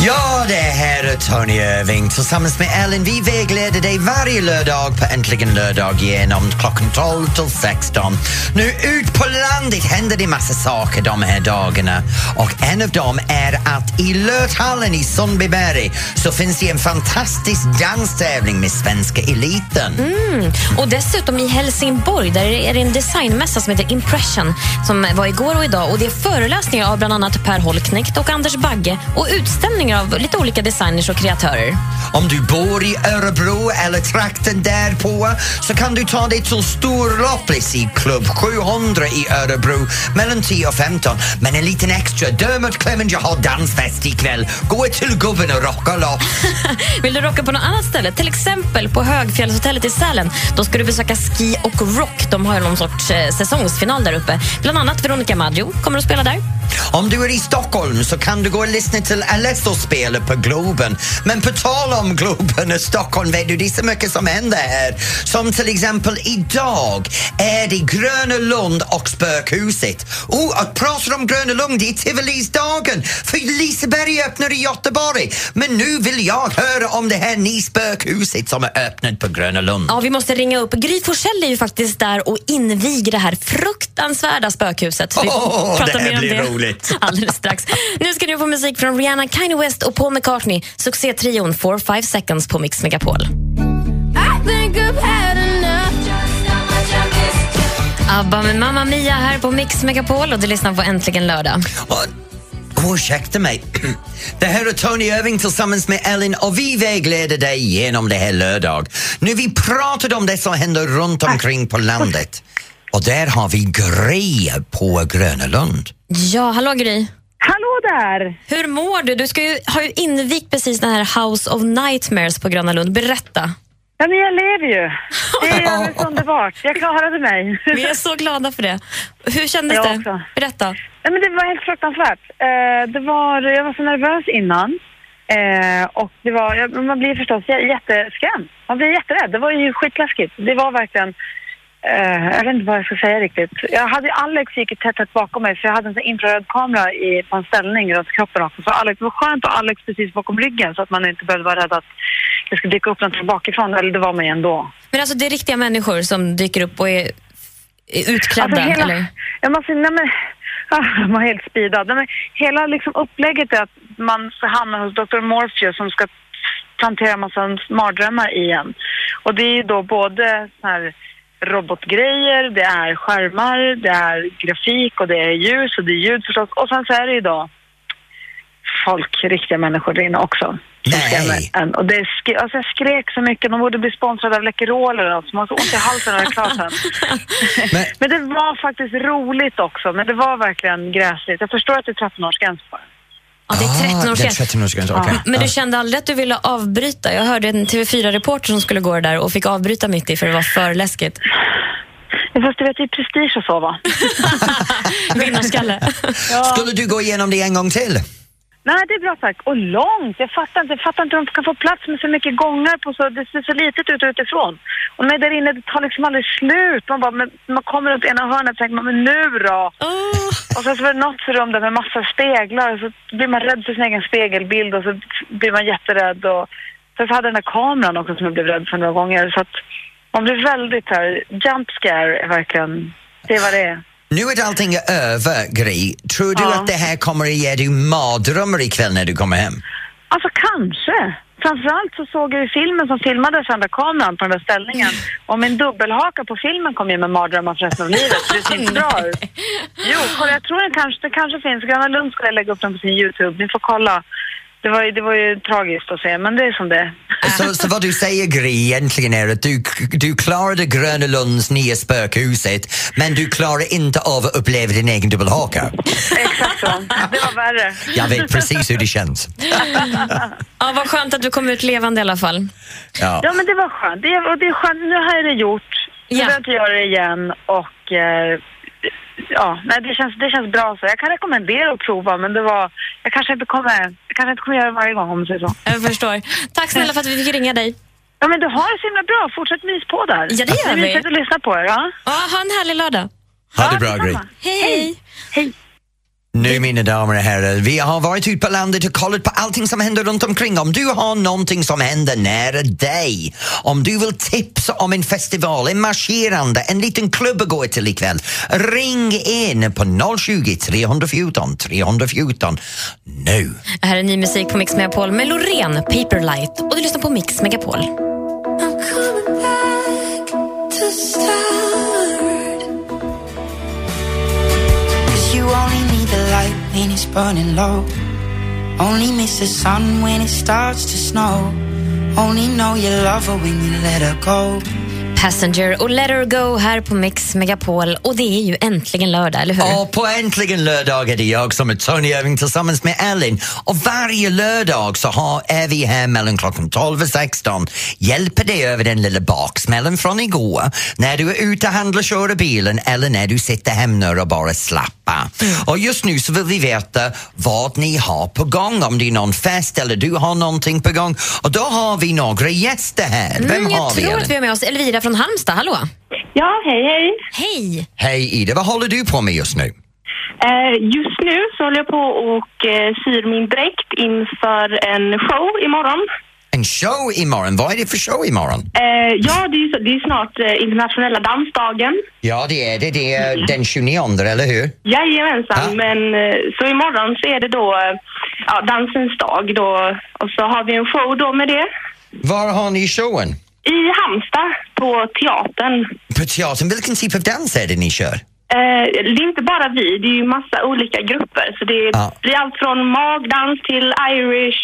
Ja, det här är Tony Irving tillsammans med Ellen. Vi vägleder dig varje lördag på Äntligen lördag genom klockan 12 till 16. Nu ut på landet händer det massa saker de här dagarna och en av dem är att i Lörthallen i Sundbyberg så finns det en fantastisk danstävling med svenska eliten. Mm. Och dessutom i Helsingborg där är det en designmässa som heter Impression som var igår och idag. Och Det är föreläsningar av bland annat Per Holknekt och Anders Bagge och utställningar av lite olika designers och kreatörer. Om du bor i Örebro eller trakten därpå så kan du ta dig till Storloppis i klubb 700 i Örebro mellan 10 och 15. Men en liten extra, Dermot Clemenger har dansfest ikväll. Gå till gubben och rocka loss. Vill du rocka på något annat ställe, till exempel på Högfjällshotellet i Sälen, då ska du besöka Ski och Rock. De har ju någon sorts eh, säsongsfinal där uppe. Bland annat Veronica Maggio kommer att spela där. Om du är i Stockholm så kan du gå och lyssna till Alesso spela på Globen. Men på tal om Globen och Stockholm vet du, det är så mycket som händer här. Som till exempel idag är det Gröna Lund och Spökhuset. Oh, att prata om Gröna Lund, det är Tivolisdagen för Liseberg öppnar i Göteborg. Men nu vill jag höra om det här nya spökhuset som är öppnat på Gröna Lund. Ja, vi måste ringa upp. Gry Forssell är ju faktiskt där och inviger det här fruktansvärda spökhuset. Pratar det här blir roligt. alldeles strax. Nu ska du få musik från Rihanna, Kanye West och Paul McCartney. Succétrion 4-5 seconds på Mix Megapol. ABBA med Mamma Mia här på Mix Megapol och du lyssnar på Äntligen lördag. Och, ursäkta mig. Det här är Tony Irving tillsammans med Ellen och vi vägleder dig genom det här lördag. Nu vi pratade om det som händer runt omkring på landet. Och där har vi Gry på Gröna Lund. Ja, hallå Gry. Hallå där! Hur mår du? Du ska ju, har ju invigt precis den här House of Nightmares på Gröna Lund. Berätta. Ja, men jag lever ju. Det är alldeles underbart. Jag klarade mig. Vi är så glada för det. Hur kändes Jag det? också. Berätta. Ja, men det var helt fruktansvärt. Eh, det var, jag var så nervös innan. Eh, och det var, man blir förstås jätteskrämd. Man blir jätterädd. Det var ju skitläskigt. Det var verkligen... Eh, jag vet inte vad jag ska säga riktigt. Jag hade Alex gick tätt, tätt bakom mig för jag hade en infraröd kamera i, på en ställning runt kroppen också. Så Alex, det var skönt att Alex precis bakom ryggen så att man inte behövde vara rädd att det skulle dyka upp någonting bakifrån. Eller det var man ju ändå. Men alltså det är riktiga människor som dyker upp och är, är utklädda, Alltså hela, eller? Jag måste, nej men, ah, man är helt speedad. Nej men, hela liksom upplägget är att man ska hamna hos Dr. Morpheus som ska plantera en massa mardrömmar i en. Och det är ju då både så här robotgrejer, det är skärmar, det är grafik och det är ljus och det är ljud förstås. Och sen så är det då folk, riktiga människor där inne också. Nej. Och det sk- alltså jag skrek så mycket, de borde bli sponsrade av Läkerol eller något, så man har så ont i halsen när jag är klar sen. Men- Men det var faktiskt roligt också, men det var verkligen gräsligt. Jag förstår att det är 13-årsgräns på det. Ja, det är 13 år Ah, det är sedan. 13 år sedan. okej. Men du Ja. kände aldrig att du ville avbryta? Jag hörde en TV4-reporter som skulle gå där och fick avbryta mitt i för det var för läskigt. Ja, Fast du vet, det är prestige och så va? Vinnarskalle. Skulle du gå igenom det en gång till? Nej, det är bra tack. Och långt. Jag fattar inte, jag fattar inte hur de kan få plats med så mycket gångar på så, det ser så litet ut utifrån. Och när där inne, det tar liksom aldrig slut. Man bara, men, man kommer runt ena hörnet och tänker man, men nu då? Åh. Och sen så var det något rum där med massa speglar och så blir man rädd för sin egen spegelbild och så blir man jätterädd och sen så hade den där kameran också som jag blev rädd för några gånger så att man blir väldigt här, jump scare är verkligen, det är vad det är. Nu är allting över, Gry. Tror du Ja. att det här kommer att ge dig mardrömmar ikväll när du kommer hem? Alltså kanske. Framförallt så såg jag ju filmen som filmades andra kameran på den där ställningen och min dubbelhaka på filmen kom ju med mardrömmar för resten av livet. Det ser inte bra ut. Jo, kolla, jag tror den kanske, det kanske finns. Gröna Lund ska lägga upp den på sin Youtube. Ni får kolla. Det var, ju, det var ju tragiskt att se, men det är som det. Så, så vad du säger, Gry, egentligen är att du, du klarade Gröna Lunds nya spökhuset men du klarar inte av att uppleva din egen dubbelhaka. Exakt så. Det var värre. Jag vet precis hur det känns. Ja, vad skönt att du kom ut levande i alla fall. Ja. Ja, men det var skönt. Det, och det är skönt. Nu har jag det gjort. Nu Ja. behöver jag inte göra det igen. Och eh, ja, nej, det, känns, det känns bra. så Jag kan rekommendera att prova, men det var, jag kanske inte kommer, jag kanske inte kommer göra det varje gång om säger så. Jag förstår. Tack snälla för att vi fick ringa dig. Ja, men du har det så himla bra. Fortsätt mys på där. Ja, det gör vi. att lyssna på er. Ja. Ja, ha en härlig lördag. Ha det bra, Gry. Hej, hej. Hej. Nu mina damer och herrar, vi har varit ute på landet och kollat på allting som händer runt omkring. Om du har någonting som händer nära dig, om du vill tipsa om en festival, en marscherande, en liten klubb att gå till ikväll, ring in på 020 314 314 nu. Här är ny musik på Mix Megapol med Loreen, Paperlight. Och du lyssnar på Mix Megapol. The light when it's burning low. Only miss the sun when it starts to snow. Only know you love her when you let her go. Passenger och Let Her Go här på Mix Megapol. Och det är ju äntligen lördag, eller hur? Och på Äntligen lördag är det jag som är Tony Irving tillsammans med Ellen. Och varje lördag så har, är vi här mellan klockan 12 och 16. Hjälper dig över den lilla baksmällen från igår när du är ute och handlar kör bilen eller när du sitter hemma och bara slappar. Och just nu så vill vi veta vad ni har på gång, om det är någon fest eller du har någonting på gång. Och då har vi några gäster här. Vem Mm, har jag vi? tror Ellen? att vi har med oss Elvira från Halmstad. Hallå! Ja, hej hej. Hej! Hej Ida, vad håller du på med just nu? Eh, just nu så håller jag på och eh, syr min dräkt inför en show imorgon. En show imorgon. Vad är det för show imorgon? Eh, ja, det är, det är snart eh, internationella dansdagen. Ja, det är det. Det är den 29, eller hur? Jajamensan, Ja. men eh, så imorgon så är det då eh, ja, dansens dag då och så har vi en show då med det. Var har ni showen? I Halmstad på teatern. På teatern. Vilken typ av dans är det ni kör? Eh, det är inte bara vi, det är ju massa olika grupper. Så det Ja. blir allt från magdans till irish,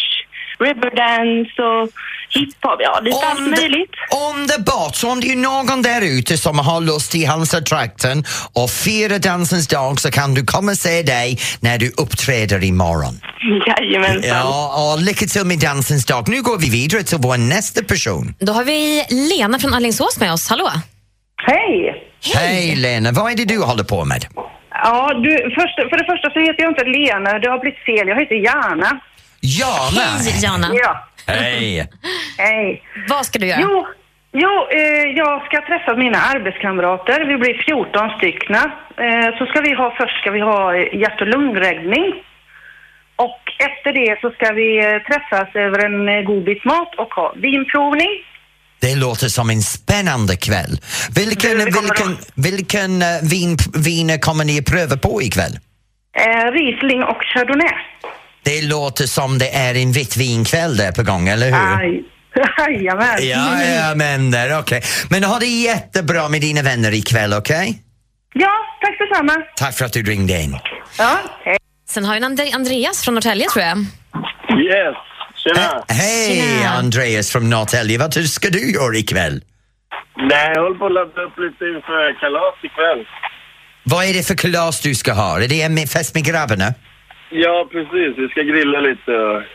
riverdance och hiphop. Ja, lite allt möjligt. Underbart! Så om det är någon där ute som har lust i Halmstad-trakten och fira dansens dag så kan du komma och se dig när du uppträder imorgon. Jajamensan. Ja, och lycka till med dansens dag. Nu går vi vidare till vår nästa person. Då har vi Lena från Alingsås med oss. Hallå! Hej! Hej Lena, vad är det du håller på med? Ja, du, först, för det första så heter jag inte Lena, det har blivit fel. Jag heter Jana. Jana! Hej, Jana. Ja, Hej! hej. Vad ska du göra? Jo, jo eh, jag ska träffa mina arbetskamrater. Vi blir 14 styckna. Eh, så ska vi ha, först ska vi ha hjärt och lungräddning. Och efter det så ska vi eh, träffas över en eh, god bit mat och ha vinprovning. Det låter som en spännande kväll. Vilken, vilken, vilken eh, vin, vin kommer ni att pröva på ikväll? Eh, Riesling och Chardonnay. Det låter som det är en vitt vinkväll där på gång, eller hur? Aj. Jajamän. Ja, ja, men där, okej. Men ha det jättebra med dina vänner ikväll, okej? Ja, tack detsamma. Tack för att du ringde in. Ja, hej. Sen har vi And- Andreas från Norrtälje, tror jag. Yes, tjena. Hej Tjena. Andreas från Norrtälje, vad ska du göra ikväll? Nej, jag håller på att ladda upp lite inför kalas ikväll. Vad är det för kalas du ska ha? Är det en fest med grabbarna? Ja, precis. Vi ska grilla lite.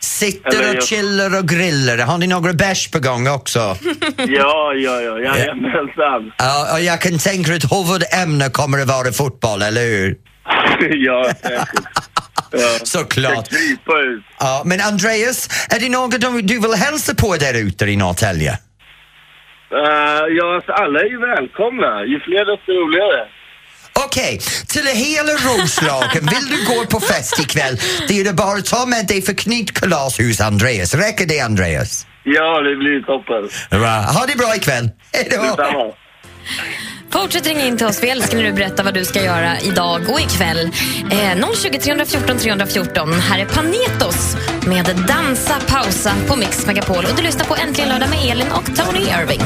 Sitter Eller och jag- chillar och grillar. Har ni några bärs på gång också? Ja, ja, ja. Jajamensan. Ja, och jag kan tänka att huvudämne kommer att vara fotboll, eller hur? ja, säkert. Ja. Såklart. Ska krypa ut. Ja, men Andreas, är det något du- du vill hälsa på där ute i Norrtälje? Uh, ja, alltså, alla är ju välkomna. Ju fler desto roligare. Okej, till hela Roslagen, vill du gå på fest ikväll? Det är det bara att ta med dig för knytkalas hos Andreas. Räcker det Andreas? Ja, det blir toppen. Bra. Ha det bra ikväll. Hej då! Detsamma. Fortsätt ringa in till oss. Vi älskar när du berättar vad du ska göra idag och ikväll. Eh, 020 314 314. Här är Panetos med Dansa pausa på Mix Megapol. Och du lyssnar på Äntligen lördag med Elin och Tony Irving.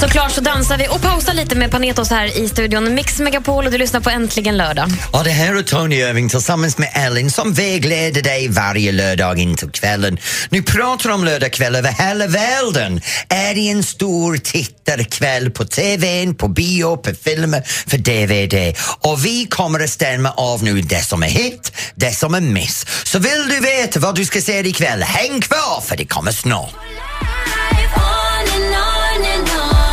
Såklart så dansar vi och pausar lite med Panetos här i studion. Mix Megapol och du lyssnar på Äntligen lördag. Och det här är Tony Irving tillsammans med Ellen som vägleder dig varje lördag in till kvällen. Nu pratar om lördagkväll över hela världen. Är det en stor tittarkväll på TVn, på bio, på filmer, för DVD. Och vi kommer att stämma av nu det som är hit, det som är miss. Så vill du veta vad du ska se ikväll, häng kvar för det kommer snart.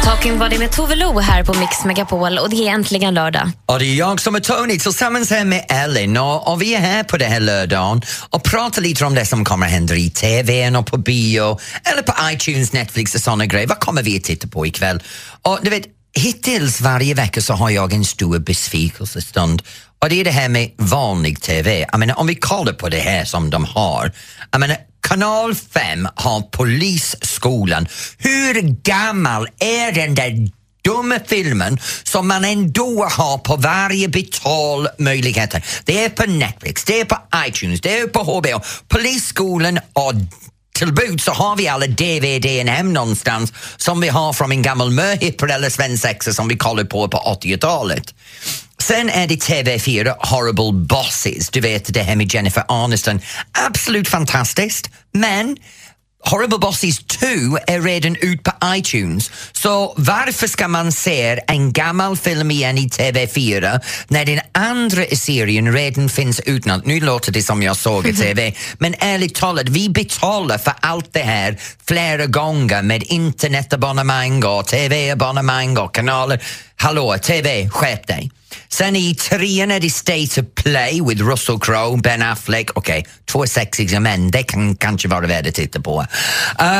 Ta Walking Body med Tove Lo här på Mix Megapol och det är äntligen lördag. Och det är jag som är Tony tillsammans här med Ellen och, och vi är här på den här lördagen och pratar lite om det som kommer hända i TV och på bio eller på iTunes, Netflix och såna grejer. Vad kommer vi att titta på ikväll? Och du vet, hittills varje vecka så har jag en stor besvikelsestund och det är det här med vanlig TV. Jag menar, om vi kollar på det här som de har. Jag menar, Kanal 5 har Polisskolan. Hur gammal är den där dumma filmen som man ändå har på varje betalmöjlighet. Det är på Netflix, det är på iTunes, det är på HBO. Polisskolan och till bud så har vi alla DVD hem någonstans som vi har från en gammal möhippa eller svensexa som vi kollade på på 80-talet. Sen är det TV4 Horrible Bosses, du vet det här med Jennifer Aniston. Absolut fantastiskt, men Horrible Bosses 2 är redan ut på iTunes, så varför ska man se en gammal film igen i TV4 när den andra serien redan finns utan? Nu låter det som jag såg i TV, men ärligt talat, vi betalar för allt det här flera gånger med internetabonnemang och TV-abonnemang och kanaler. Hallå, TV, skärp dig! Sen i trean är det State of Play with Russell Crowe, Ben Affleck. Okej, okay, två sexiga män, det kan kanske vara värt att titta på.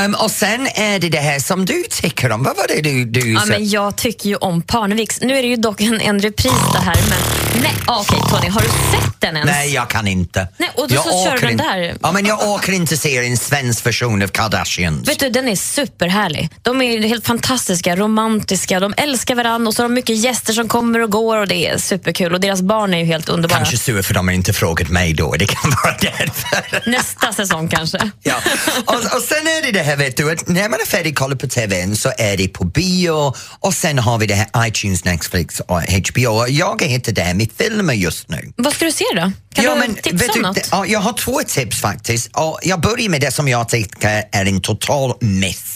Um, och sen är det det här som du tycker om. Vad var det du, du ja, men Jag tycker ju om Parneviks. Nu är det ju dock en, en repris det här, men nej, okej okay, Tony, har du sett den ens? Nej, jag kan inte. Nej, och då jag så kör du den där. Ja, men jag åker inte se en svensk version av Kardashians. Vet du, den är superhärlig. De är helt fantastiska, romantiska, de älskar varandra och så har de mycket gäster som kommer och går och det är superkul och deras barn är ju helt underbara. Kanske sur för de har inte frågat mig då, det kan vara därför. Nästa säsong kanske. ja. Och, och sen är det det här vet du, att när man är färdig kolla på TVn så är det på bio och sen har vi det här iTunes, Netflix och HBO. Jag hittar det här med filmer just nu. Vad ska du se då? Kan ja, du men, tipsa om du, något? ja, jag har två tips faktiskt. Och jag börjar med det som jag tycker är en total miss.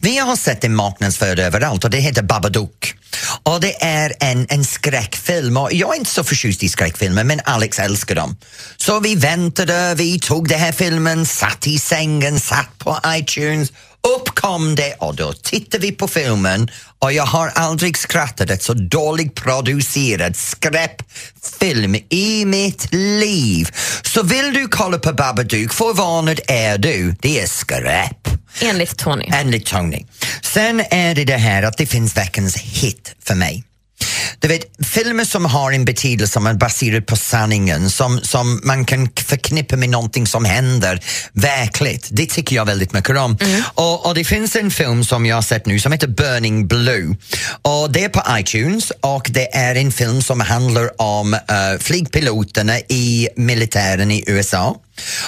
Vi har sett en marknadsförd överallt och det heter Babadook. Och det är en, en skräckfilm och jag är inte så förtjust i skräckfilmer men Alex älskar dem. Så vi väntade, vi tog den här filmen, satt i sängen, satt på iTunes upp kom det och då tittade vi på filmen och jag har aldrig skrattat ett så dåligt producerad skräpfilm i mitt liv. Så vill du kolla på Babadook, förvarnad är du, det är skräp. Enligt Tony. Enligt Tony. Sen är det det här att det finns veckans hit för mig. Du vet, filmer som har en betydelse som är baserad på sanningen, som, som man kan förknippa med någonting som händer verkligt, det tycker jag väldigt mycket om. Mm. Och, och, det finns en film som jag har sett nu som heter Burning Blue. Och det är på iTunes och det är en film som handlar om uh, flygpiloterna i militären i USA.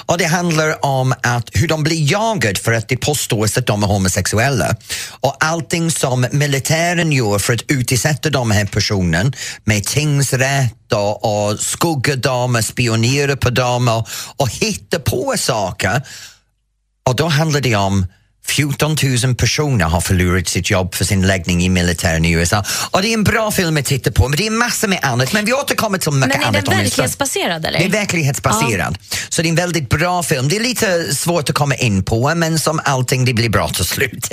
Och det handlar om att hur de blir jagade för att det påstås att de är homosexuella. Och allting som militären gör för att utsätta de här personen med tingsrätt och, och skugga dem och spionera på dem och, och hitta på saker. Och då handlar det om 14 000 personer har förlorat sitt jobb för sin läggning i militären i USA. Och det är en bra film att titta på, men det är massor med annat. Men vi återkommer till mycket Men är annat den verklighetsbaserad eller? Det är verklighetsbaserad. Så det är en väldigt bra film. Det är lite svårt att komma in på, men som allting, det blir bra till slut.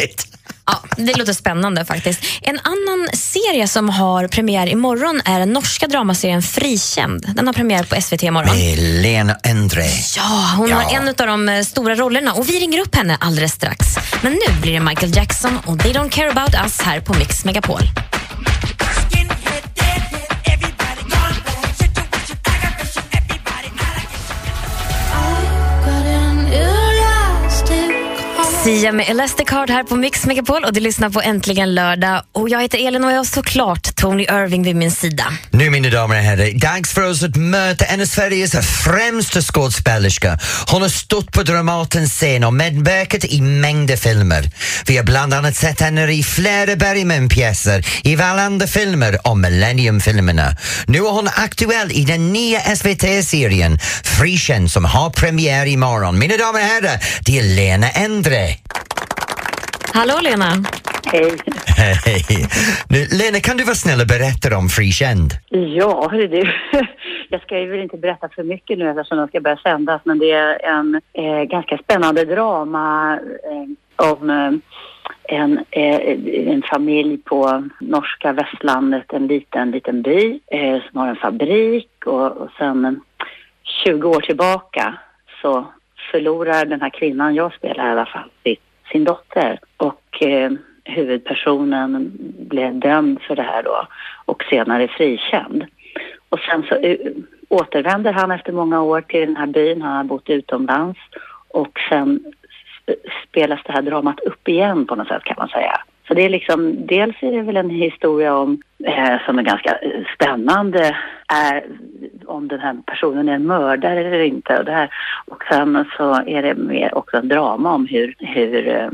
Ja, det låter spännande faktiskt. En annan serie som har premiär imorgon är den norska dramaserien Frikänd. Den har premiär på SVT imorgon. Med Lena Endre. Ja, hon Ja. har en av de stora rollerna och vi ringer upp henne alldeles strax. Men nu blir det Michael Jackson och They Don't Care About Us här på Mix Megapol. Sia med Elastic Heart här på Mix Megapol och du lyssnar på Äntligen lördag. Och jag heter Elin och jag har såklart Tony Irving vid min sida. Nu mina damer och herrar, dags för oss att möta en av Sveriges främsta skådespelerska. Hon har stått på Dramatens scen och medverkat i mängder filmer. Vi har bland annat sett henne i flera Bergman-pjäser, i Wallander-filmer och Millennium-filmerna. Nu är hon aktuell i den nya SVT-serien Frikänd som har premiär imorgon. Mina damer och herrar, det är Lena Endre. Hallå Lena! Hej. Hej! Nu, Lena, kan du vara snäll och berätta om Frikänd? Ja, hörru du. Jag ska ju väl inte berätta för mycket nu eftersom den ska börja sändas, men det är en eh, ganska spännande drama eh, om, eh, en, eh, en familj på norska västlandet, en liten, liten by eh, som har en fabrik och, och sen eh, 20 år tillbaka så förlorar den här kvinnan jag spelar i alla fall sin, sin dotter och eh, huvudpersonen blev dömd för det här då och senare frikänd. Och sen så eh, återvänder han efter många år till den här byn, han har bott utomlands och sen spelas det här dramat upp igen på något sätt kan man säga. Så det är liksom, dels är det väl en historia om, eh, som är ganska eh, spännande, är om den här personen är en mördare eller inte. Och, det här. och sen så är det mer också en drama om hur, hur eh,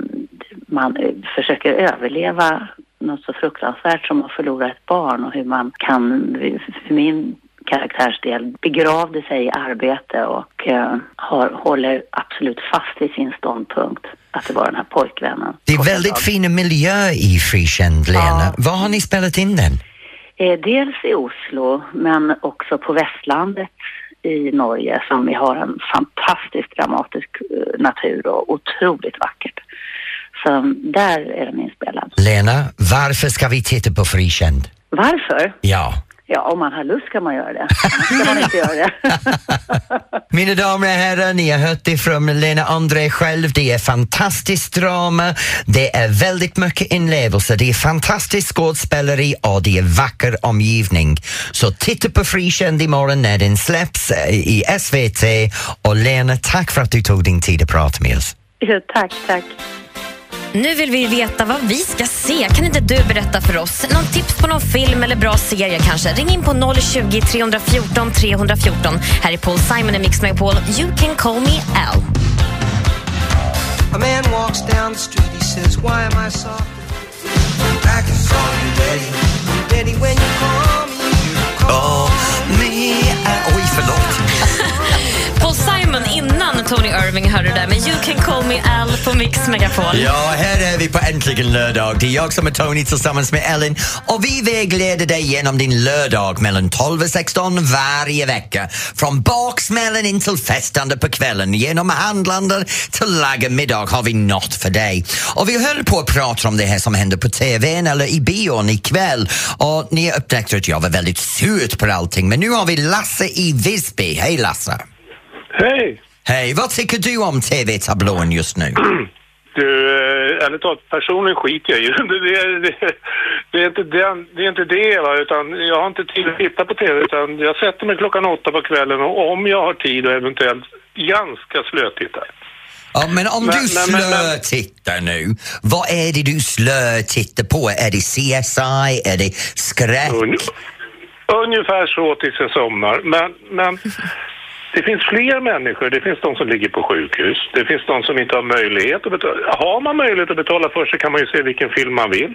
man eh, försöker överleva något så fruktansvärt som att förlora ett barn och hur man kan, för min karaktärsdel, begravde sig i arbete och eh, har, håller absolut fast vid sin ståndpunkt att det var den här pojkvännen. Det är väldigt fin miljö i Frikänd, Lena. Ja. Var har ni spelat in den? Eh, dels i Oslo, men också på Västlandet i Norge som vi har en fantastiskt dramatisk eh, natur och otroligt vackert. Så där är den inspelad. Lena, varför ska vi titta på Frikänd? Varför? Ja. Ja, om man har lust kan man göra det. Annars man inte göra det. Mina damer och herrar, ni har hört det från Lena André själv. Det är fantastiskt drama, det är väldigt mycket inlevelse, det är fantastiskt skådespeleri och det är vacker omgivning. Så titta på Frikänd imorgon när den släpps eh, i SVT. Och Lena, tack för att du tog din tid att prata med oss. Ja, tack, tack. Nu vill vi veta vad vi ska se. Kan inte du berätta för oss? Någon tips på någon film eller bra serie kanske? Ring in på 020 314 314. Här är Paul Simon i Mix Megapol. You can call me Al. A man walks down the street, he says, Why am I soft? I can call you daddy, daddy when you call Tony Irving hörde det där med You can call me Al på Mix Megapol. Ja, här är vi på Äntligen lördag. Det är jag som är Tony tillsammans med Ellen och vi vägleder dig genom din lördag mellan 12 och 16 varje vecka. Från baksmällen in till festande på kvällen. Genom handlande till laga middag har vi något för dig. Och vi höll på att prata om det här som händer på TVn eller i bion ikväll och ni upptäckte att jag var väldigt sur på allting men nu har vi Lasse i Visby. Hej Lasse! Hej! Hej, vad tycker du om TV-tablån just nu? Du, eh, ärligt talat, personligen skiter jag i det. Det, det, det, är inte den, det är inte det, va, utan jag har inte tid att titta på TV, utan jag sätter mig klockan åtta på kvällen och om jag har tid och eventuellt ganska slötittar. Ja, men om Men- du slötittar nu, vad är det du slötittar på? Är det CSI? Är det skräck? Ungefär så tills jag somnar. Men, men det finns fler människor. Det finns de som ligger på sjukhus. Det finns de som inte har möjlighet att betala. Har man möjlighet att betala för sig kan man ju se vilken film man vill.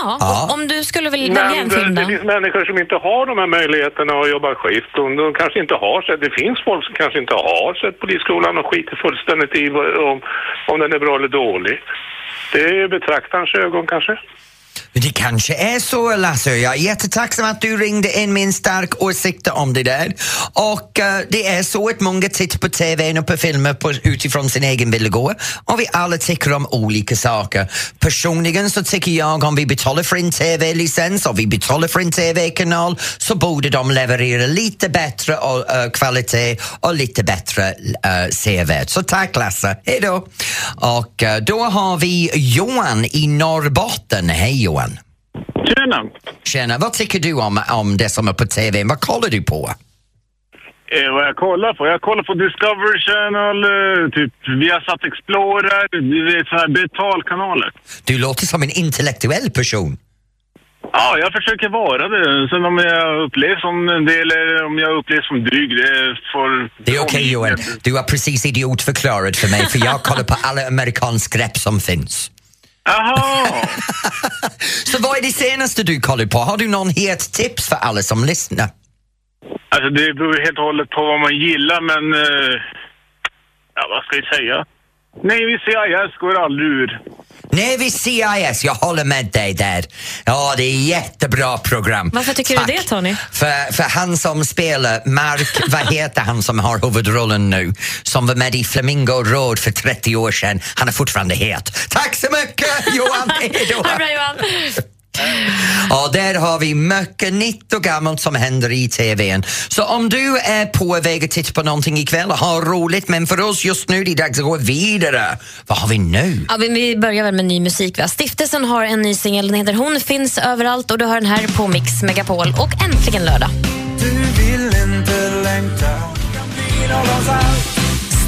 Ja, och om du skulle vilja välja en film det, då? det finns människor som inte har de här möjligheterna att jobba skift. De, de kanske inte har sett, det finns folk som kanske inte har sett Polisskolan och skiter fullständigt i om, om den är bra eller dålig. Det är betraktarens ögon kanske. Det kanske är så, Lasse. Jag är jättetacksam att du ringde in med en stark åsikt om det där. Och uh, det är så att många tittar på TV och på filmer på, utifrån sin egen villkor och vi alla tycker om olika saker. Personligen så tycker jag om vi betalar för en TV-licens och vi betalar för en TV-kanal så borde de leverera lite bättre och, uh, kvalitet och lite bättre eh, uh, sevärd. Så tack Lasse, hej då! Och uh, då har vi Johan i Norrbotten. Hej Johan! Tjena! Tjena, vad tycker du om, om det som är på TV? Vad kollar du på? Eh, vad jag kollar på? Jag kollar på Discovery Channel, eh, typ Viasat Explorer, du vet sådana här betalkanaler. Du låter som en intellektuell person. Ja, jag försöker vara det. Sen om jag upplevs som en del eller om jag upplevs som dryg, det får... Det är okej Johan, du har precis idiotförklarat för mig för jag kollar på alla amerikansk skräp som finns. Jaha! Så vad är det senaste du kollar på? Har du någon het tips för alla som lyssnar? Alltså det beror helt och hållet på vad man gillar, men... Eh, ja, vad ska jag säga? Navy CIS går aldrig ur. Navy CIS, jag håller med dig där. Ja, det är jättebra program. Varför tycker Tack. du det, Tony? För, för han som spelar, Mark, vad heter han som har huvudrollen nu? Som var med i Flamingo Road för 30 år sedan. Han är fortfarande het. Tack så mycket Johan! Hej då! Johan. Ja, där har vi mycket nytt och gammalt som händer i TVn. Så om du är på väg att titta på någonting ikväll, ha roligt. Men för oss just nu, det är dags att gå vidare. Vad har vi nu? Ja, vi- vi börjar väl med ny musik. Va? Stiftelsen har en ny singel, den heter Hon finns överallt och du har den här på Mix Megapol och äntligen lördag. Du vill inte längta, kan bli någonstans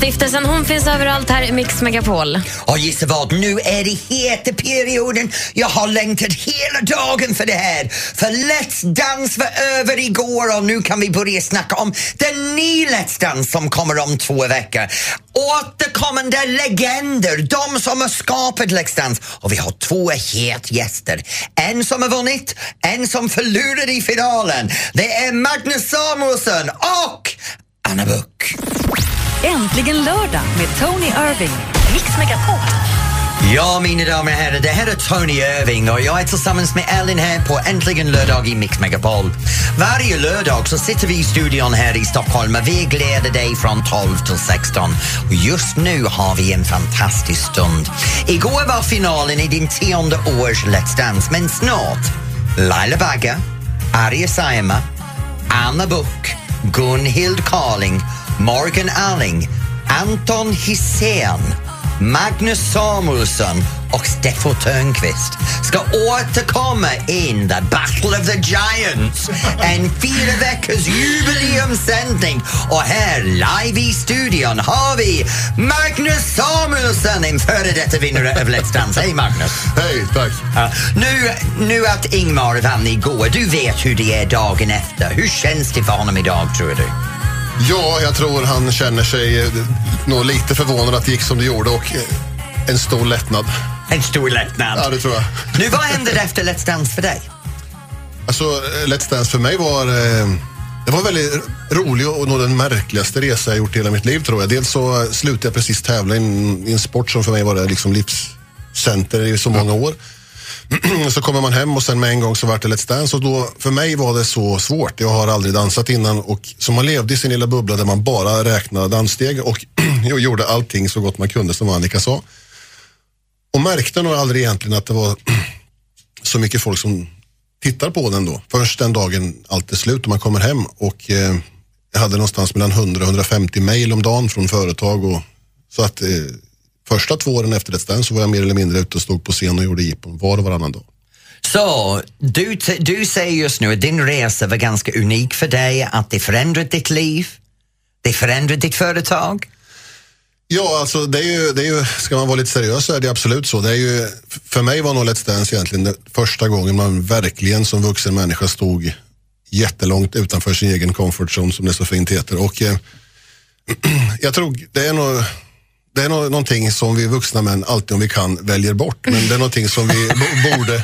Stiftelsen Hon finns överallt här i Mix Megapol. Och gissa vad, nu är det heta perioden. Jag har längtat hela dagen för det här. För Let's Dance var över igår och nu kan vi börja snacka om den nya Let's Dance som kommer om två veckor. Återkommande legender, de som har skapat Let's Dance. Och vi har två het gäster. En som har vunnit, en som förlorade i finalen. Det är Magnus Samuelsson och Anna Buck. Äntligen lördag med Tony Irving. Mix Megapol. Ja, mina damer och herrar, det här är Tony Irving och jag är tillsammans med Ellen här på Äntligen lördag i Mix Megapol. Varje lördag så sitter vi i studion här i Stockholm och vi gläder dig från 12 till 16. Och just nu har vi en fantastisk stund. Igår var finalen i din tionde års Let's Dance, men snart Laila Bagge, Arja Saijonmaa, Anna Buch, Gunhild Carling, Morgan Alling, Anton Hissén, Magnus Samuelsson och Steffo Törnqvist ska återkomma in The Battle of the Giants. En fyra veckors jubileumssändning och här live i studion har vi Magnus Samuelsson, en före detta vinnare av Let's Dance. Hej Magnus! Hej, tack. Nu, nu att Ingmar vann igår, du vet hur det är dagen efter. Hur känns det för honom idag tror du? Ja, jag tror han känner sig eh, nog lite förvånad att det gick som det gjorde och eh, en stor lättnad. En stor lättnad. Ja, det tror jag. Nu, vad hände efter Let's Dance för dig? Alltså, eh, Let's Dance för mig var... Eh, det var en väldigt rolig och nog den märkligaste resa jag gjort i hela mitt liv tror jag. Dels så slutade jag precis tävla i en, i en sport som för mig var liksom livscenter i så många år. så kommer man hem och sen med en gång så vart det Let's Dance och då, för mig var det så svårt. Jag har aldrig dansat innan och så man levde i sin lilla bubbla där man bara räknade danssteg och gjorde allting så gott man kunde som Annika sa. Och märkte nog aldrig egentligen att det var så mycket folk som tittar på den då. Först den dagen allt är slut och man kommer hem och eh, jag hade någonstans mellan 100 och 150 mejl om dagen från företag och så att eh, första två åren efter Let's Dance så var jag mer eller mindre ute och stod på scen och gjorde jippon var och varannan dag. Så du, du säger just nu att din resa var ganska unik för dig, att det förändrat ditt liv, det förändrat ditt företag. Ja, alltså det är ju, det är ju, ska man vara lite seriös så är det absolut så. Det är ju, för mig var nog Let's Dance egentligen första gången man verkligen som vuxen människa stod jättelångt utanför sin egen comfort zone som det så fint heter. Och eh, jag tror det är nog det är någonting som vi vuxna män alltid om vi kan väljer bort. Men det är någonting som vi bo- borde,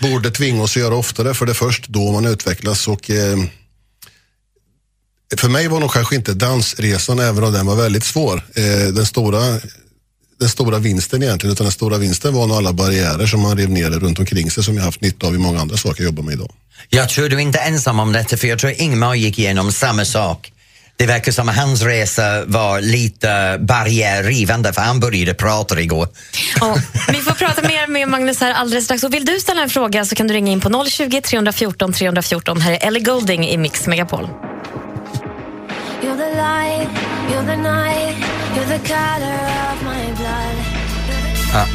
borde tvinga oss att göra oftare för det är först då man utvecklas. Och, eh, för mig var nog kanske inte dansresan, även om den var väldigt svår, eh, den, stora, den stora vinsten egentligen. Utan den stora vinsten var nog alla barriärer som man rev ner runt omkring sig som jag haft nytta av i många andra saker jag jobbar med idag. Jag tror du är inte ensam om detta för jag tror Ingmar gick igenom samma sak. Det verkar som att hans resa var lite barriärrivande för han började prata igår. Ja, vi får prata mer med Magnus här alldeles strax. Och vill du ställa en fråga så kan du ringa in på 020 314 314. Här är Ellie Golding i Mix Megapol. You're the light, you're the night, you're the color of my blood. Ja,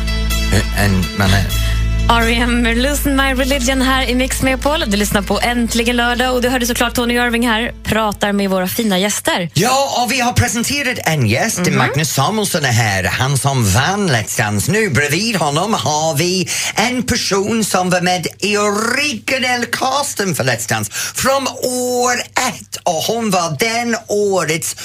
en, men, eh, R.E.M. Losing My Religion här i Mix Megapol. Du lyssnar på Äntligen lördag och du hörde såklart Tony Irving här pratar med våra fina gäster. Ja, och vi har presenterat en gäst. Magnus Samuelsson är här, han som vann Let's Dance. Nu bredvid honom har vi en person som var med i originell casten för Let's Dance från år ett och hon var den årets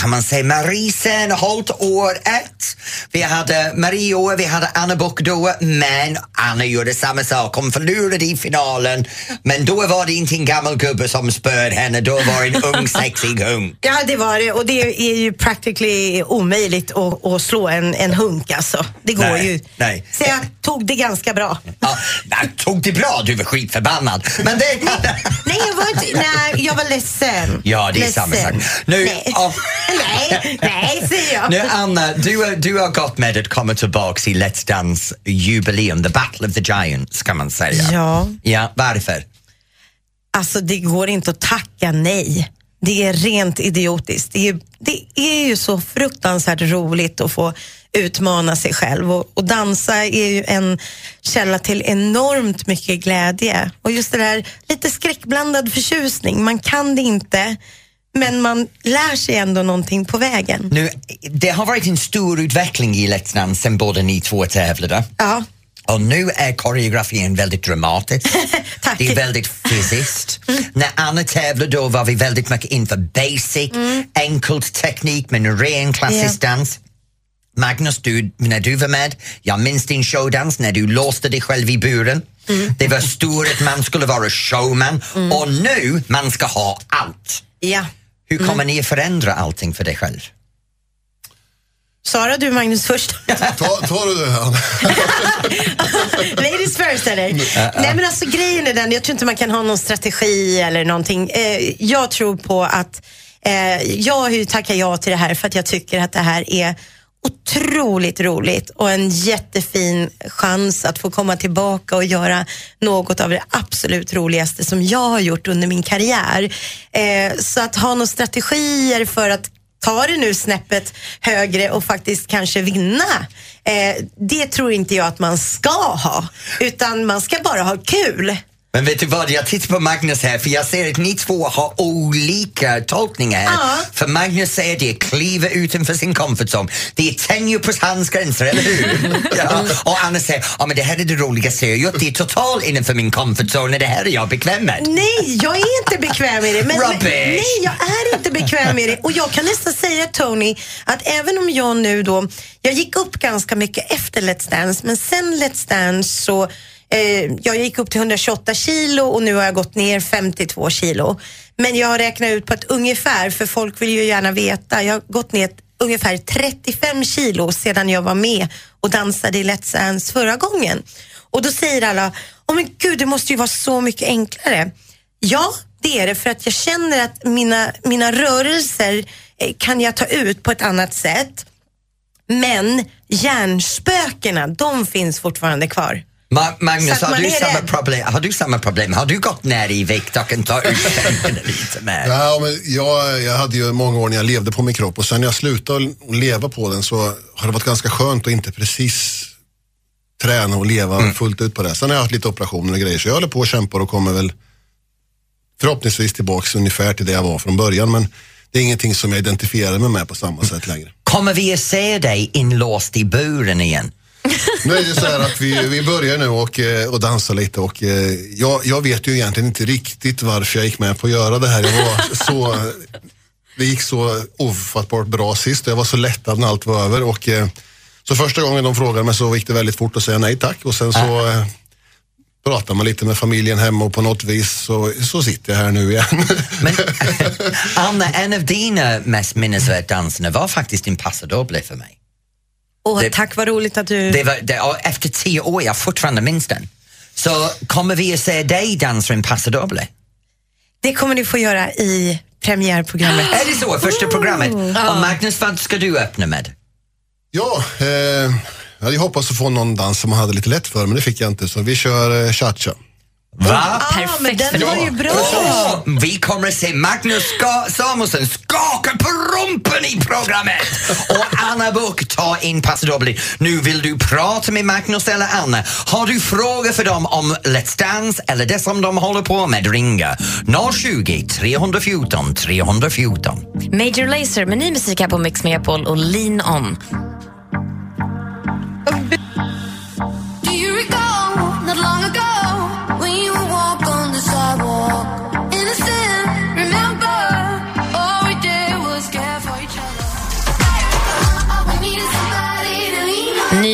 kan man säga, Marie Serneholt år ett. Vi hade Marie år, vi hade Anna Book då, men Anna gjorde samma sak. Hon förlorade i finalen, men då var det inte en gammal gubbe som spöade henne, då var det en ung sexig hunk. Ja, det var det. Och det är ju practically omöjligt att, att slå en, en hunk alltså. Det går Nej, ju. nej. Så jag tog det ganska bra. Ja, nej, tog det bra? Du var skitförbannad. Men det... Nej, jag var inte... Nej, jag var ledsen. Ja, det är ledsen. samma sak. Nu, Nej. ja. Nej, nej, säger jag. Nu Anna, du, du har gått med att komma tillbaks i Let's Dance jubileum, the battle of the giants kan man säga. Ja. Ja, varför? Alltså det går inte att tacka nej. Det är rent idiotiskt. Det är, det är ju så fruktansvärt roligt att få utmana sig själv och, och dansa är ju en källa till enormt mycket glädje. Och just det där lite skräckblandad förtjusning. Man kan det inte men man lär sig ändå någonting på vägen. Nu, det har varit en stor utveckling i Let's Dance sen båda ni två tävlade. Ja. Och nu är koreografin väldigt dramatisk. det är väldigt fysiskt. När Anna tävlade då var vi väldigt mycket inför basic, enkelt teknik men ren klassisk dans. Magnus, du, när du var med, jag minns din showdans när du låste dig själv i buren. Det var stort att man skulle vara showman och nu man ska ha allt. Ja. Hur kommer ni att förändra allting för dig själv? Sara, du Magnus först. Ta, tar du det här? Ladies first eller? Nej men alltså grejen är den, jag tror inte man kan ha någon strategi eller någonting. Eh, jag tror på att, eh, jag tackat ja till det här för att jag tycker att det här är otroligt roligt och en jättefin chans att få komma tillbaka och göra något av det absolut roligaste som jag har gjort under min karriär. Eh, så att ha några strategier för att ta det nu snäppet högre och faktiskt kanske vinna. Eh, det tror inte jag att man ska ha, utan man ska bara ha kul. Men vet du vad, jag tittar på Magnus här för jag ser att ni två har olika tolkningar. Ja. För Magnus säger det är kliva utanför sin comfort zone. Det är tänja på hans gränser, eller hur? ja. Och Anna säger, ja men det här är det roligaste jag gjort. Det är totalt innanför min comfort zone det här är jag bekväm med. Nej, jag är inte bekväm med det. Men, men, Rubbish. nej, jag är inte bekväm med det. Och jag kan nästan säga Tony, att även om jag nu då, jag gick upp ganska mycket efter Let's Dance, men sen Let's Dance så eh, jag gick upp till 128 kilo och nu har jag gått ner 52 kilo. Men jag har räknat ut på ett ungefär, för folk vill ju gärna veta, jag har gått ner ungefär 35 kilo sedan jag var med och dansade i Let's Dance förra gången. Och då säger alla, åh men gud det måste ju vara så mycket enklare. Ja, det är det för att jag känner att mina, mina rörelser eh, kan jag ta ut på ett annat sätt. Men hjärnspökena, de finns fortfarande kvar. Ma- Magnus, har du, samma problem? har du samma problem? Har du gått ner i vikt och kan ta ut känslan lite mer? Ja, men jag, jag hade ju många år när jag levde på min kropp och sen när jag slutade att leva på den så har det varit ganska skönt att inte precis träna och leva fullt ut på det. Sen har jag haft lite operationer och grejer så jag håller på och kämpar och kommer väl förhoppningsvis tillbaks ungefär till det jag var från början men det är ingenting som jag identifierar mig med på samma sätt längre. Kommer vi att se dig inlåst i buren igen? Nu är det så här att vi, vi börjar nu och, eh, och dansa lite och eh, jag, jag vet ju egentligen inte riktigt varför jag gick med på att göra det här. Jag var så, det gick så ofattbart bra sist jag var så lättad när allt var över och eh, så första gången de frågade mig så gick det väldigt fort att säga nej tack och sen så eh, pratar man lite med familjen hemma och på något vis så, så sitter jag här nu igen. Anna, en av dina mest minnesvärda danserna var faktiskt din Paso Doble för mig. Och Det- tack vad roligt att du... Det var, det, efter tio år, jag fortfarande minns den. Så kommer vi att se dig dansa en Paso Doble? Det kommer ni få göra i premiärprogrammet. Är det så? Första programmet? Och Magnus, vad ska du öppna med? Ja, eh, jag hade hoppats att få någon dans som man hade lite lätt för men det fick jag inte så vi kör eh, cha-cha. Va? Ah, men den var ju bra. Åh, vi kommer att se Magnus Ska- Samuelsson skaka på rumpen i programmet och Anna Book ta in Paso Doble. Nu vill du prata med Magnus eller Anna. Har du frågor för dem om Let's Dance eller det som de håller på med, ringa 020 314 314. Major Lazer med ny musik här på Mix Megapol och Lean On.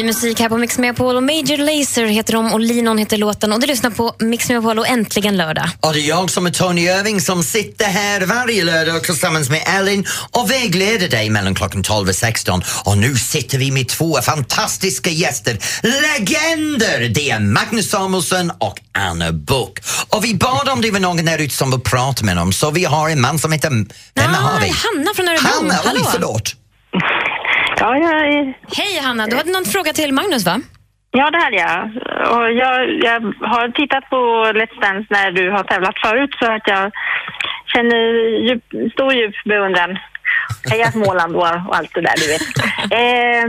Musik här på Mix Megapol och Major Lazer heter de och Linon heter låten och du lyssnar på Mix Megapol och äntligen lördag. Och det är jag som är Tony Irving som sitter här varje lördag tillsammans med Ellen och vägleder dig mellan klockan 12 och 16. Och nu sitter vi med två fantastiska gäster, legender! Det är Magnus Samuelsson och Anna Book. Och vi bad om det var någon där ute som vill prata med dem så vi har en man som heter... Vem har vi? Hanna från Örebro. Hanna, oj förlåt. Ja, jag, Hej Hanna, du hade någon fråga till Magnus va? ja, det hade jag. Och jag. Jag har tittat på Let's Dance när du har tävlat förut så att jag känner djup, stor djup beundran. Heja Småland och, och allt det där, du vet. Eh,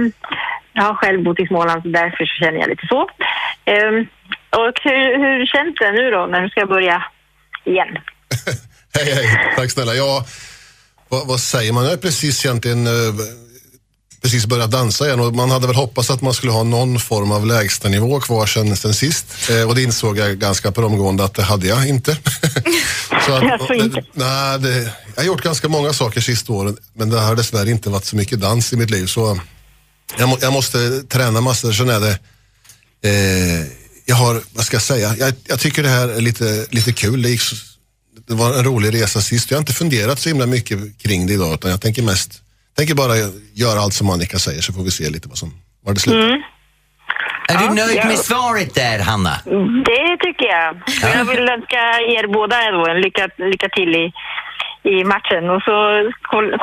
jag har själv bott i Småland så därför så känner jag lite så. Eh, och hur, hur känns det nu då när du ska börja igen? Hej, hej. Tack snälla. Ja, vad, vad säger man? Jag har precis egentligen eh, precis börjat dansa igen och man hade väl hoppats att man skulle ha någon form av lägstanivå kvar sen, sen sist. Eh, och det insåg jag ganska på omgående att det hade jag inte. så att, Alltså inte. nej, det, jag har gjort ganska många saker sista åren men det har dessvärre inte varit så mycket dans i mitt liv. Så jag, må, jag måste träna massor. Sen är det eh, jag har, vad ska jag säga, jag, jag tycker det här är lite, lite kul. Det, gick, det var en rolig resa sist. Jag har inte funderat så himla mycket kring det idag utan jag tänker mest, tänker bara göra allt som Annika säger så får vi se lite vad som, var det slutar. Mm. Är du nöjd ja. med svaret där, Hanna? Det tycker jag. Och Jag vill önska er båda en lycka, lycka till i, i matchen och så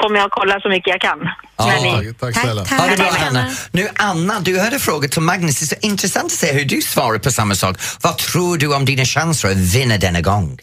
kommer jag kolla så mycket jag kan. När ni- Tack snälla. Ha det bra, Anna. Nu, Anna, du hade frågat till Magnus. Det är så intressant att se hur du svarar på samma sak. Vad tror du om dina chanser att vinna denna gång?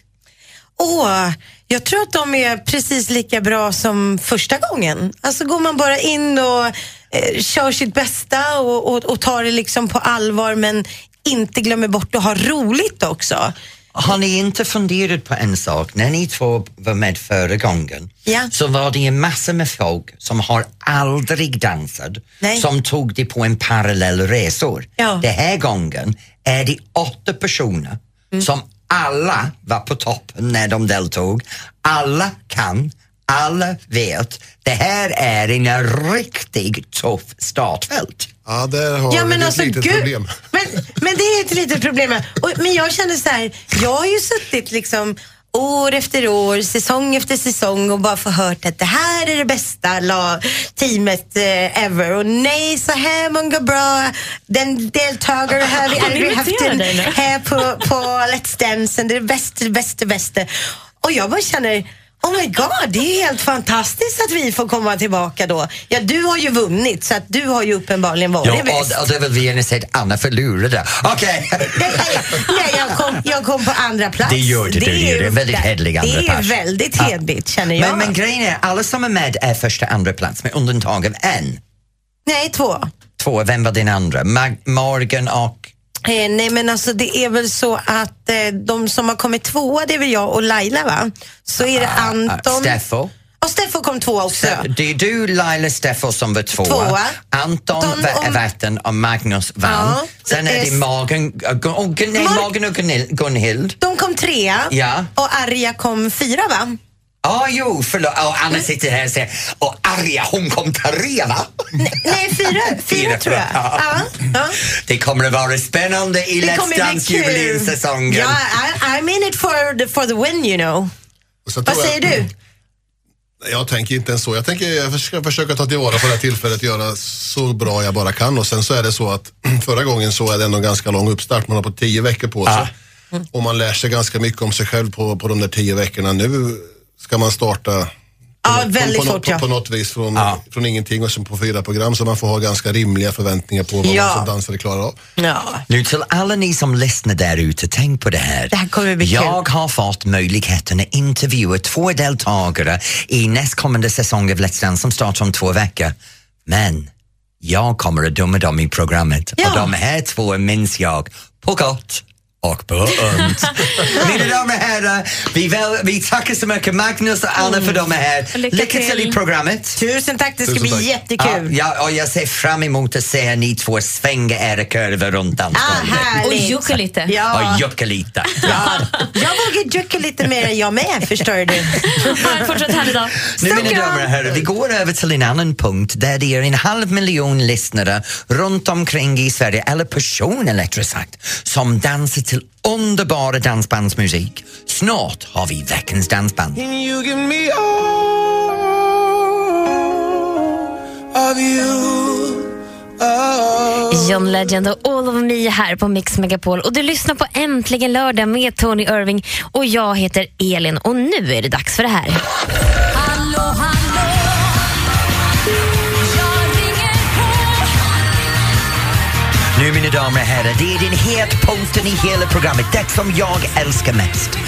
Åh, jag tror att de är precis lika bra som första gången. Alltså går man bara in och eh, kör sitt bästa och, och, och tar det liksom på allvar men inte glömmer bort att ha roligt också. Har ni inte funderat på en sak? När ni två var med förra gången Ja. så var det en massa med folk som har aldrig dansat Nej. som tog det på en parallell resor. Ja. Den här gången är det åtta personer Mm. som alla var på toppen när de deltog. Alla kan, alla vet. Det här är en riktigt tuff startfält. Ja, där har Ja, vi men ett alltså, litet gud. problem. Men, men det är ett litet problem. Och, men jag känner så här, jag har ju suttit liksom år efter år, säsong efter säsong och bara förhört att det här är det bästa la, teamet eh, ever. Och nej, så här många bra den deltagare har vi aldrig haft en, här på, på Let's Dance. Det är det bästa, det bästa, bästa. Och jag bara känner, oh my god, det är helt fantastiskt att vi får komma tillbaka då. Ja, du har ju vunnit så att du har ju uppenbarligen varit Ja, bäst. och, och det vill vi gärna säga Anna förlorade. Okej. Nej, jag kom, jag kom på andra plats. Det gör du, du är gör det. Väldigt hederlig andra Det är väldigt Ja. hedligt känner jag. Men, men grejen är, alla som är med är första andra plats med undantag av en. Nej, två. Två, vem var din andra? Mag- Morgan och... Eh, nej men alltså det är väl så att eh, de som har kommit tvåa det är väl jag och Laila va? Så är det Anton. Uh, Steffo. Och Steffo kom tvåa också. Det är du, Laila, Steffo som var tvåa. Tvåa. Anton Anton var och- vatten och Magnus vann. Ja. Sen är det Eh, Morgan, äh, Gun- oh, Gun- nej, Mor- Morgan och. Gunhild. De kom trea Ja. och Arja kom fyra va? Ja, jo, förlåt. Oh, Anna sitter här och säger och Arja, hon kom trea, va? Nej, fyra, fyra tror jag. Ja. Ja. Det kommer att vara spännande i Let's Dance jubileumssäsongen. Ja, I, I'm in it for the, for the win you know. Och Vad säger du? Jag tänker inte ens så. Jag tänker jag ska försöka ta tillvara på det här tillfället och göra så bra jag bara kan. Och sen så är det så att förra gången så är det ändå en ganska lång uppstart. Man har på tio veckor på sig. Och man lär sig ganska mycket om sig själv på, på de där tio veckorna. Nu ska man starta Ja, på, väldigt på, fort på, ja. på något vis från, från ingenting och sen på fyra program så man får ha ganska rimliga förväntningar på vad Ja. man som dansare klarar av. Ja. Nu till alla ni som lyssnar där ute, tänk på det här. Det här kommer bli kul. Jag har fått möjligheten att intervjua två deltagare i nästkommande säsong av Let's Dance som startar om två veckor. Men jag kommer att döma dem i programmet Ja. och de här två minns jag på gott och på ont. Mina damer och herrar, vi, väl, vi tackar så mycket Magnus och Anna för att de är här. Lycka Lycka till i till. programmet. Tusen tack, det ska Tusen bli tack. jättekul. Ja, ja, och jag ser fram emot att se ni två svänga era kurvor runt Ah, dansgolvet. härligt. Och jucka lite. Ja. Och jucka lite. Ja, jag vågar jucka lite mer än jag med, förstår du. Ha en fortsatt härlig dag. Nu mina damer och herrar, vi går över till en annan punkt där det är en halv miljon lyssnare runt omkring i Sverige, eller personer rättare sagt, som dansar till underbara dansbandsmusik. Snart har vi veckans dansband. Can you give me all of you? Oh. John Legend och All of Me här på Mix Megapol. Och du lyssnar på Äntligen lördag med Tony Irving och jag heter Elin och nu är det dags för det här. Hallå, hallå Nu mina damer och herrar, det är den punkten i hela programmet, det som jag älskar mest.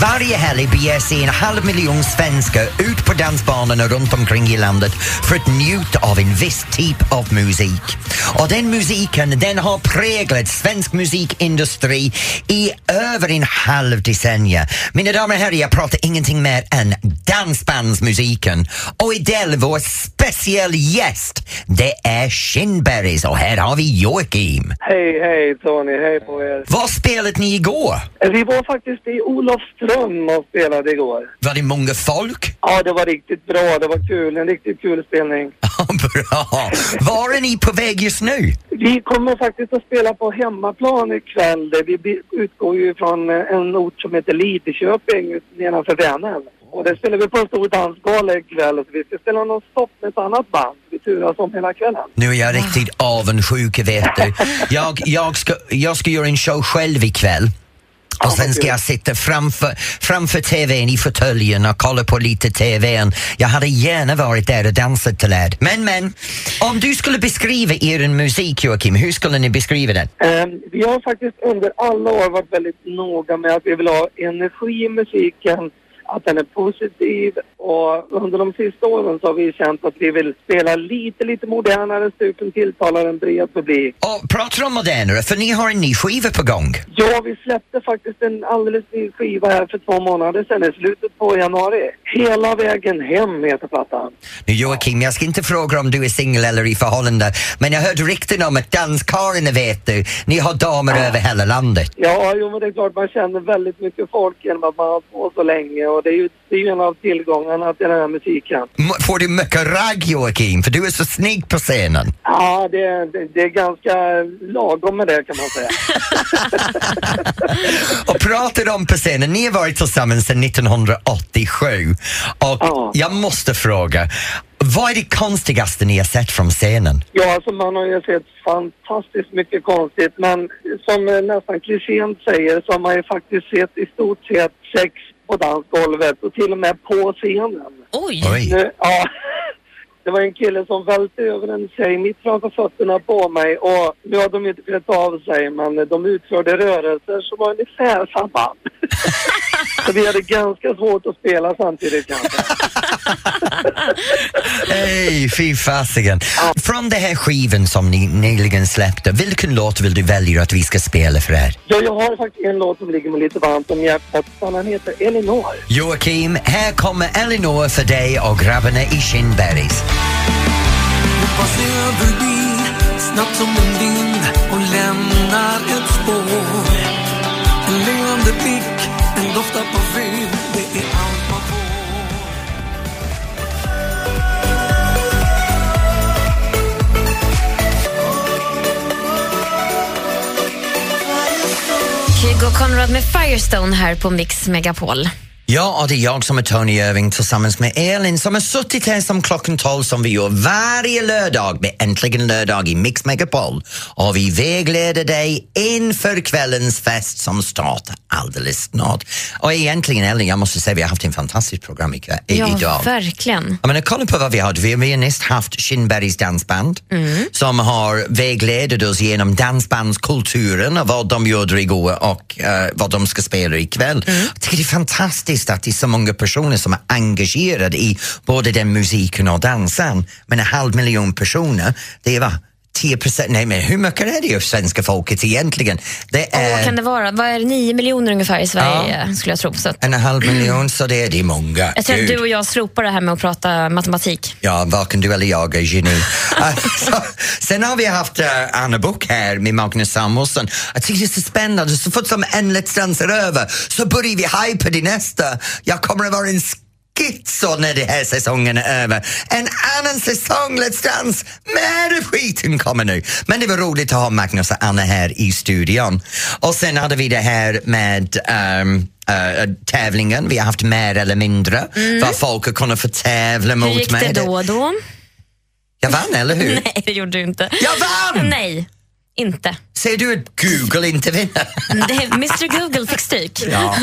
Varje helg beger sig en halv miljon svenskar ut på dansbanorna runt omkring i landet för att njuta av en viss typ av musik. Och den musiken, den har präglat svensk musikindustri i över en halv decennium. Mina damer och herrar, jag pratar ingenting mer än dansbandsmusiken. Och Idel, vår speciell gäst, det är Shinberries och här har vi Joakim. Hej, hej Tony, hej på er. Vad spelade ni igår? Vi var faktiskt i Olofström och spelade igår. Var det många folk? Ja, det var riktigt bra, det var kul, en riktigt kul spelning. Bra! Var är ni på väg just nu? Vi kommer faktiskt att spela på hemmaplan ikväll. Vi utgår ju från en ort som heter Lidköping nedanför Vänern. Och där spelar vi på en stor dansgala ikväll så vi ska spela någon stopp med ett annat band. Vi turas om hela kvällen. Nu är jag riktigt avundsjuk, vet du. Jag, jag, ska, jag ska göra en show själv ikväll. Och sen ska jag sitta framför, framför TVn i fåtöljen och kolla på lite TVn. Jag hade gärna varit där och dansat till er. Men, men, om du skulle beskriva er musik, Joakim, hur skulle ni beskriva den? Eh, vi har faktiskt under alla år varit väldigt noga med att vi vill ha energi i musiken, att den är positiv och under de sista åren så har vi känt att vi vill spela lite, lite modernare stuk som tilltalar en bred publik. Och pratar om modernare, för ni har en ny skiva på gång. Ja, vi släppte faktiskt en alldeles ny skiva här för två månader sedan i slutet på januari. Hela vägen hem heter plattan. Nu Joakim, jag ska inte fråga om du är singel eller i förhållande, men jag hörde rykten om att danskarlarna vet du, ni har damer över hela landet. Ja, jo men det är klart man känner väldigt mycket folk genom att man har på så länge och det är ju, det är ju en av tillgångarna till den här musiken. M- Får du mycket ragg Joakim, för du är så snygg på scenen? Ja, det, det, det är ganska lagom med det kan man säga. Och pratar om på scenen, ni har varit tillsammans sedan 1987 och jag måste fråga, vad är det konstigaste ni har sett från scenen? Ja, alltså man har ju sett fantastiskt mycket konstigt men som eh, nästan klichén säger så har man ju faktiskt sett i stort sett sex på dansgolvet och till och med på scenen. Oj! Nu, ja, det var en kille som välte över en tjej mitt framför fötterna på mig och nu har de inte klätt av sig men de utförde rörelser som var ungefär samma. Så vi hade ganska svårt att spela samtidigt kanske. Hej, fy fasiken. Från den här skivan som ni nyligen släppte, vilken låt vill du välja att vi ska spela för er? Ja, jag har faktiskt en låt som ligger mig lite varmt om hjärtat. Den heter Elinor. Joakim, här kommer Elinor för dig och grabbarna i Shinberries. passerar förbi snabbt som en vind och lämnar ett spår. En leende blick, en doft av parfym, det är allt man får. Kygo Conrad med Firestone här på Mix Megapol. Ja, och det är jag som är Tony Irving tillsammans med Elin som har suttit här som klockan 12 som vi gör varje lördag med Äntligen lördag i Mix Megapol. Och vi vägleder dig inför kvällens fest som startar alldeles snart. Och egentligen Elin, jag måste säga vi har haft en fantastisk program ikväll, i- Ja, idag. verkligen. Jag menar, kolla på vad vi har. Vi har nyss haft Shinberries dansband som har vägledat oss genom dansbandskulturen och vad de gjorde igår och eh, vad de ska spela ikväll. Jag tycker det är fantastiskt att det är så många personer som är engagerade i både den musiken och dansen. Men en halv miljon personer, det är vad? 10 procent, nej men hur mycket är det av svenska folket egentligen? Det är kan det vara? Vad är det, 9 miljoner ungefär i Sverige skulle jag tro. Så att, en halv miljon, så det är det många. jag tror att du och jag slopar det här med att prata matematik. Ja, varken du eller jag är geni. Alltså, sen har vi haft uh, Anna Book här med Magnus Samuelsson. Jag tycker det är så spännande. Så fort som Dance är över så börjar vi hypa det nästa. Jag kommer att vara en schizo när den här säsongen är över. En annan säsong Let's Dance med skiten kommer nu. Men det var roligt att ha Magnus och Anna här i studion. Och sen hade vi det här med ehm, eh, tävlingen. Vi har haft mer eller mindre. Vad folk har kunnat få tävla Mm. Hur mot gick det då då? Jag vann, eller hur? Nej, det gjorde du inte. Jag vann! Nej, inte. Ser du att Google inte vinner? Mr Google fick stryk. Ja.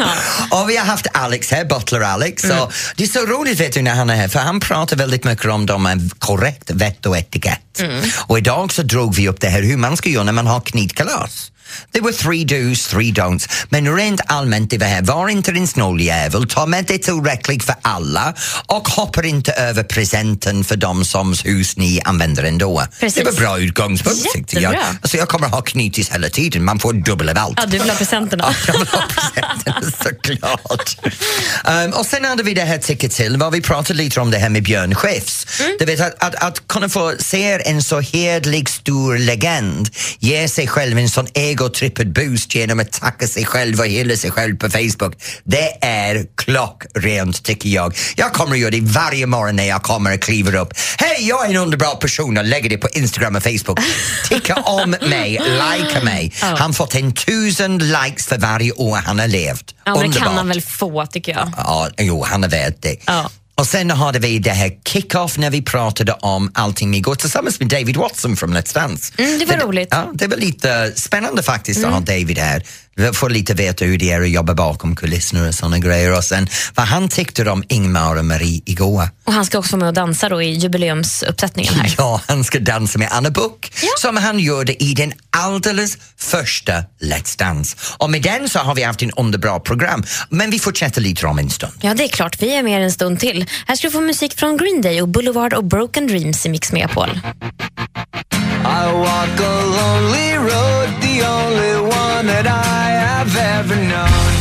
Och vi har haft Alex här, Butler Alex. Mm. Det är så roligt vet du när han är här för han pratar väldigt mycket om de är korrekt vett och etikett. Mm. Och idag så drog vi upp det här hur man ska göra när man har knytkalas. Det var three do's, three don'ts. Men rent allmänt det var här, var inte en snåljävel, ta med det tillräckligt för alla och hoppa inte över presenten för de som hus ni använder ändå. Precis. Det var bra utgångspunkt tyckte jag. Alltså jag kommer ha knytis hela tiden, man får dubbel av allt. Ja, du vill ha presenterna. Såklart. Um, och sen hade vi det här tycker till, vad vi pratade lite om det här med Björn Skifs. Du vet att, att, att kunna få se en så hedlig stor legend ge sig själv en sån ego-tripped boost genom att tacka sig själv och hylla sig själv på Facebook. Det är klockrent tycker jag. Jag kommer att göra det varje morgon när jag kommer och kliver upp. Hej, jag är en underbar person och lägger det på Instagram och Facebook. Ticka om mig, likea mig. Ja. Han fått en tusen likes för varje år han har levt. Ja, men det kan han väl få, tycker jag. Ja, jo, han är värd det. Och sen hade vi det här kick-off när vi pratade om allting igår tillsammans med David Watson från Let's Dance. Mm, det var roligt. Ja, det var lite spännande faktiskt att Mm. ha David här. Vi får lite veta hur det är att jobba bakom kulisserna och såna grejer. Och sen vad han tyckte om Ingmar och Marie igår. Och han ska också vara med och dansa då i jubileumsuppsättningen här. Ja, han ska dansa med Anna Book som han gjorde i den alldeles första Let's Dance. Och med den så har vi haft en underbra program. Men vi fortsätter lite om en stund. Ja, det är klart. Vi är med en stund till. Här ska du få musik från Green Day och Boulevard och Broken Dreams i Mix Megapol. I walk a lonely road, the only one that I have ever known.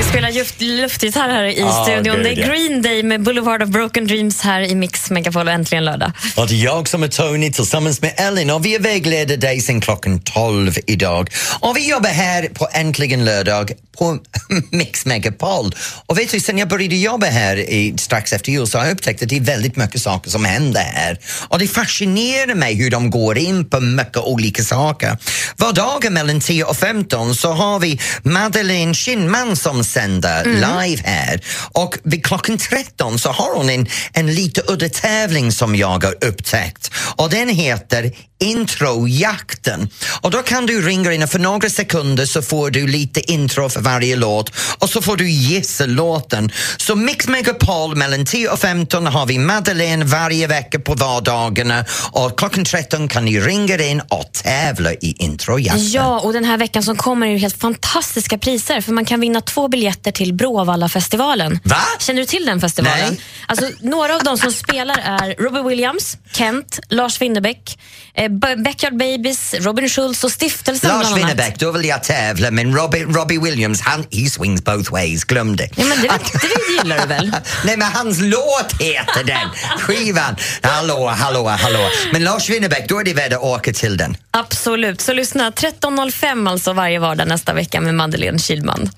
Vi spelar luft, luftgitarr här i Ja, studion. gud, Det är. Green Day med Boulevard of Broken Dreams här i Mix Megapol äntligen lördag. Och det är jag som är Tony tillsammans med Ellen och vi vägleder dig sen klockan 12 idag. Och vi jobbar här på Äntligen lördag på Mix Megapol. Och vet du, sen jag började jobba här i, strax efter jul så har jag upptäckt att det är väldigt mycket saker som händer här. Och det fascinerar mig hur de går in på mycket olika saker. Vardagar mellan 10 och 15 så har vi Madeleine Kinnman som sänder live här. Och vid klockan 13 så har hon en, en lite udda tävling som jag har upptäckt. Och den heter Introjakten. Och då kan du ringa in och för några sekunder så får du lite intro för varje låt och så får du gissa låten. Så Mix Megapol mellan 10 och 15 har vi Madeleine varje vecka på vardagarna och klockan 13 kan ni ringa in och tävla i introjakten. Ja, och den här veckan som kommer är det helt fantastiska priser för man kan vinna två biljetter till Bråvalla-festivalen. Va? Känner du till den festivalen? Nej. Alltså, några av de som spelar är Robbie Williams, Kent, Lars Winnerbäck, eh, Backyard Babies, Robin Schultz och Stiftelsen Lars. Winnerbäck, då vill jag tävla men Robbie, Robbie Williams, han, he swings both ways, glöm det. Ja, men det, det gillar du väl? Nej men hans låt heter den, skivan. Hallå, hallå, hallå. Men Lars Winnerbäck, då är det värt att åka till den. Absolut, så lyssna. 13.05 alltså varje vardag nästa vecka med Madeleine Kilman.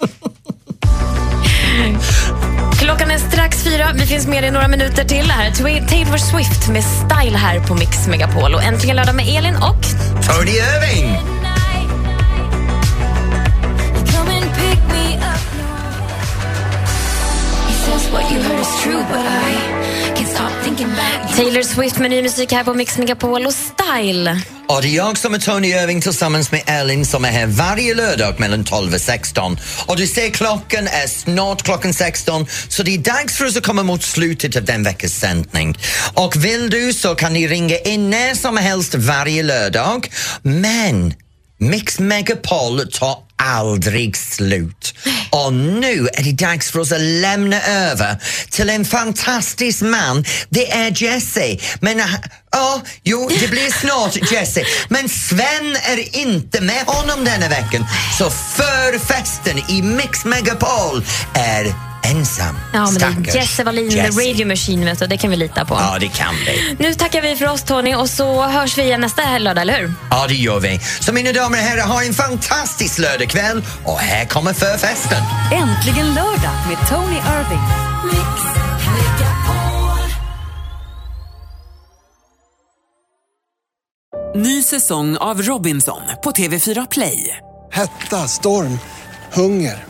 Klockan är strax fyra. Vi finns med i några minuter till. Här Taylor Swift med Style här på Mix Megapol. Och äntligen lördag med Elin och... Tony Irving! Taylor Swift med ny musik här på Mix Megapol och Style. Och det är jag som är Tony Irving tillsammans med Elin som är här varje lördag mellan 12 och 16. Och du ser klockan är snart klockan 16 så det är dags för oss att komma mot slutet av den veckans sändning. Och vill du så kan ni ringa in när som helst varje lördag. Men Mix Megapol tar aldrig slut. Och nu är det dags för oss att lämna över till en fantastisk man. Det är Jesse. Men uh, ja, jo, det blir snart Jesse. Men Sven är inte med honom denna veckan. Så förfesten i Mix Megapol är ensam. Ja, men det är Stackars Jesse Wallin, Jesse. The Radio Machine, vet du. det kan vi lita på. Ja, det kan vi. Nu tackar vi för oss Tony och så hörs vi igen nästa lördag, eller hur? Ja, det gör vi. Så mina damer och herrar, ha en fantastisk lördagkväll och här kommer förfesten. Äntligen lördag med Tony Irving. Ny säsong av Robinson på TV4 Play. Hetta, storm, hunger.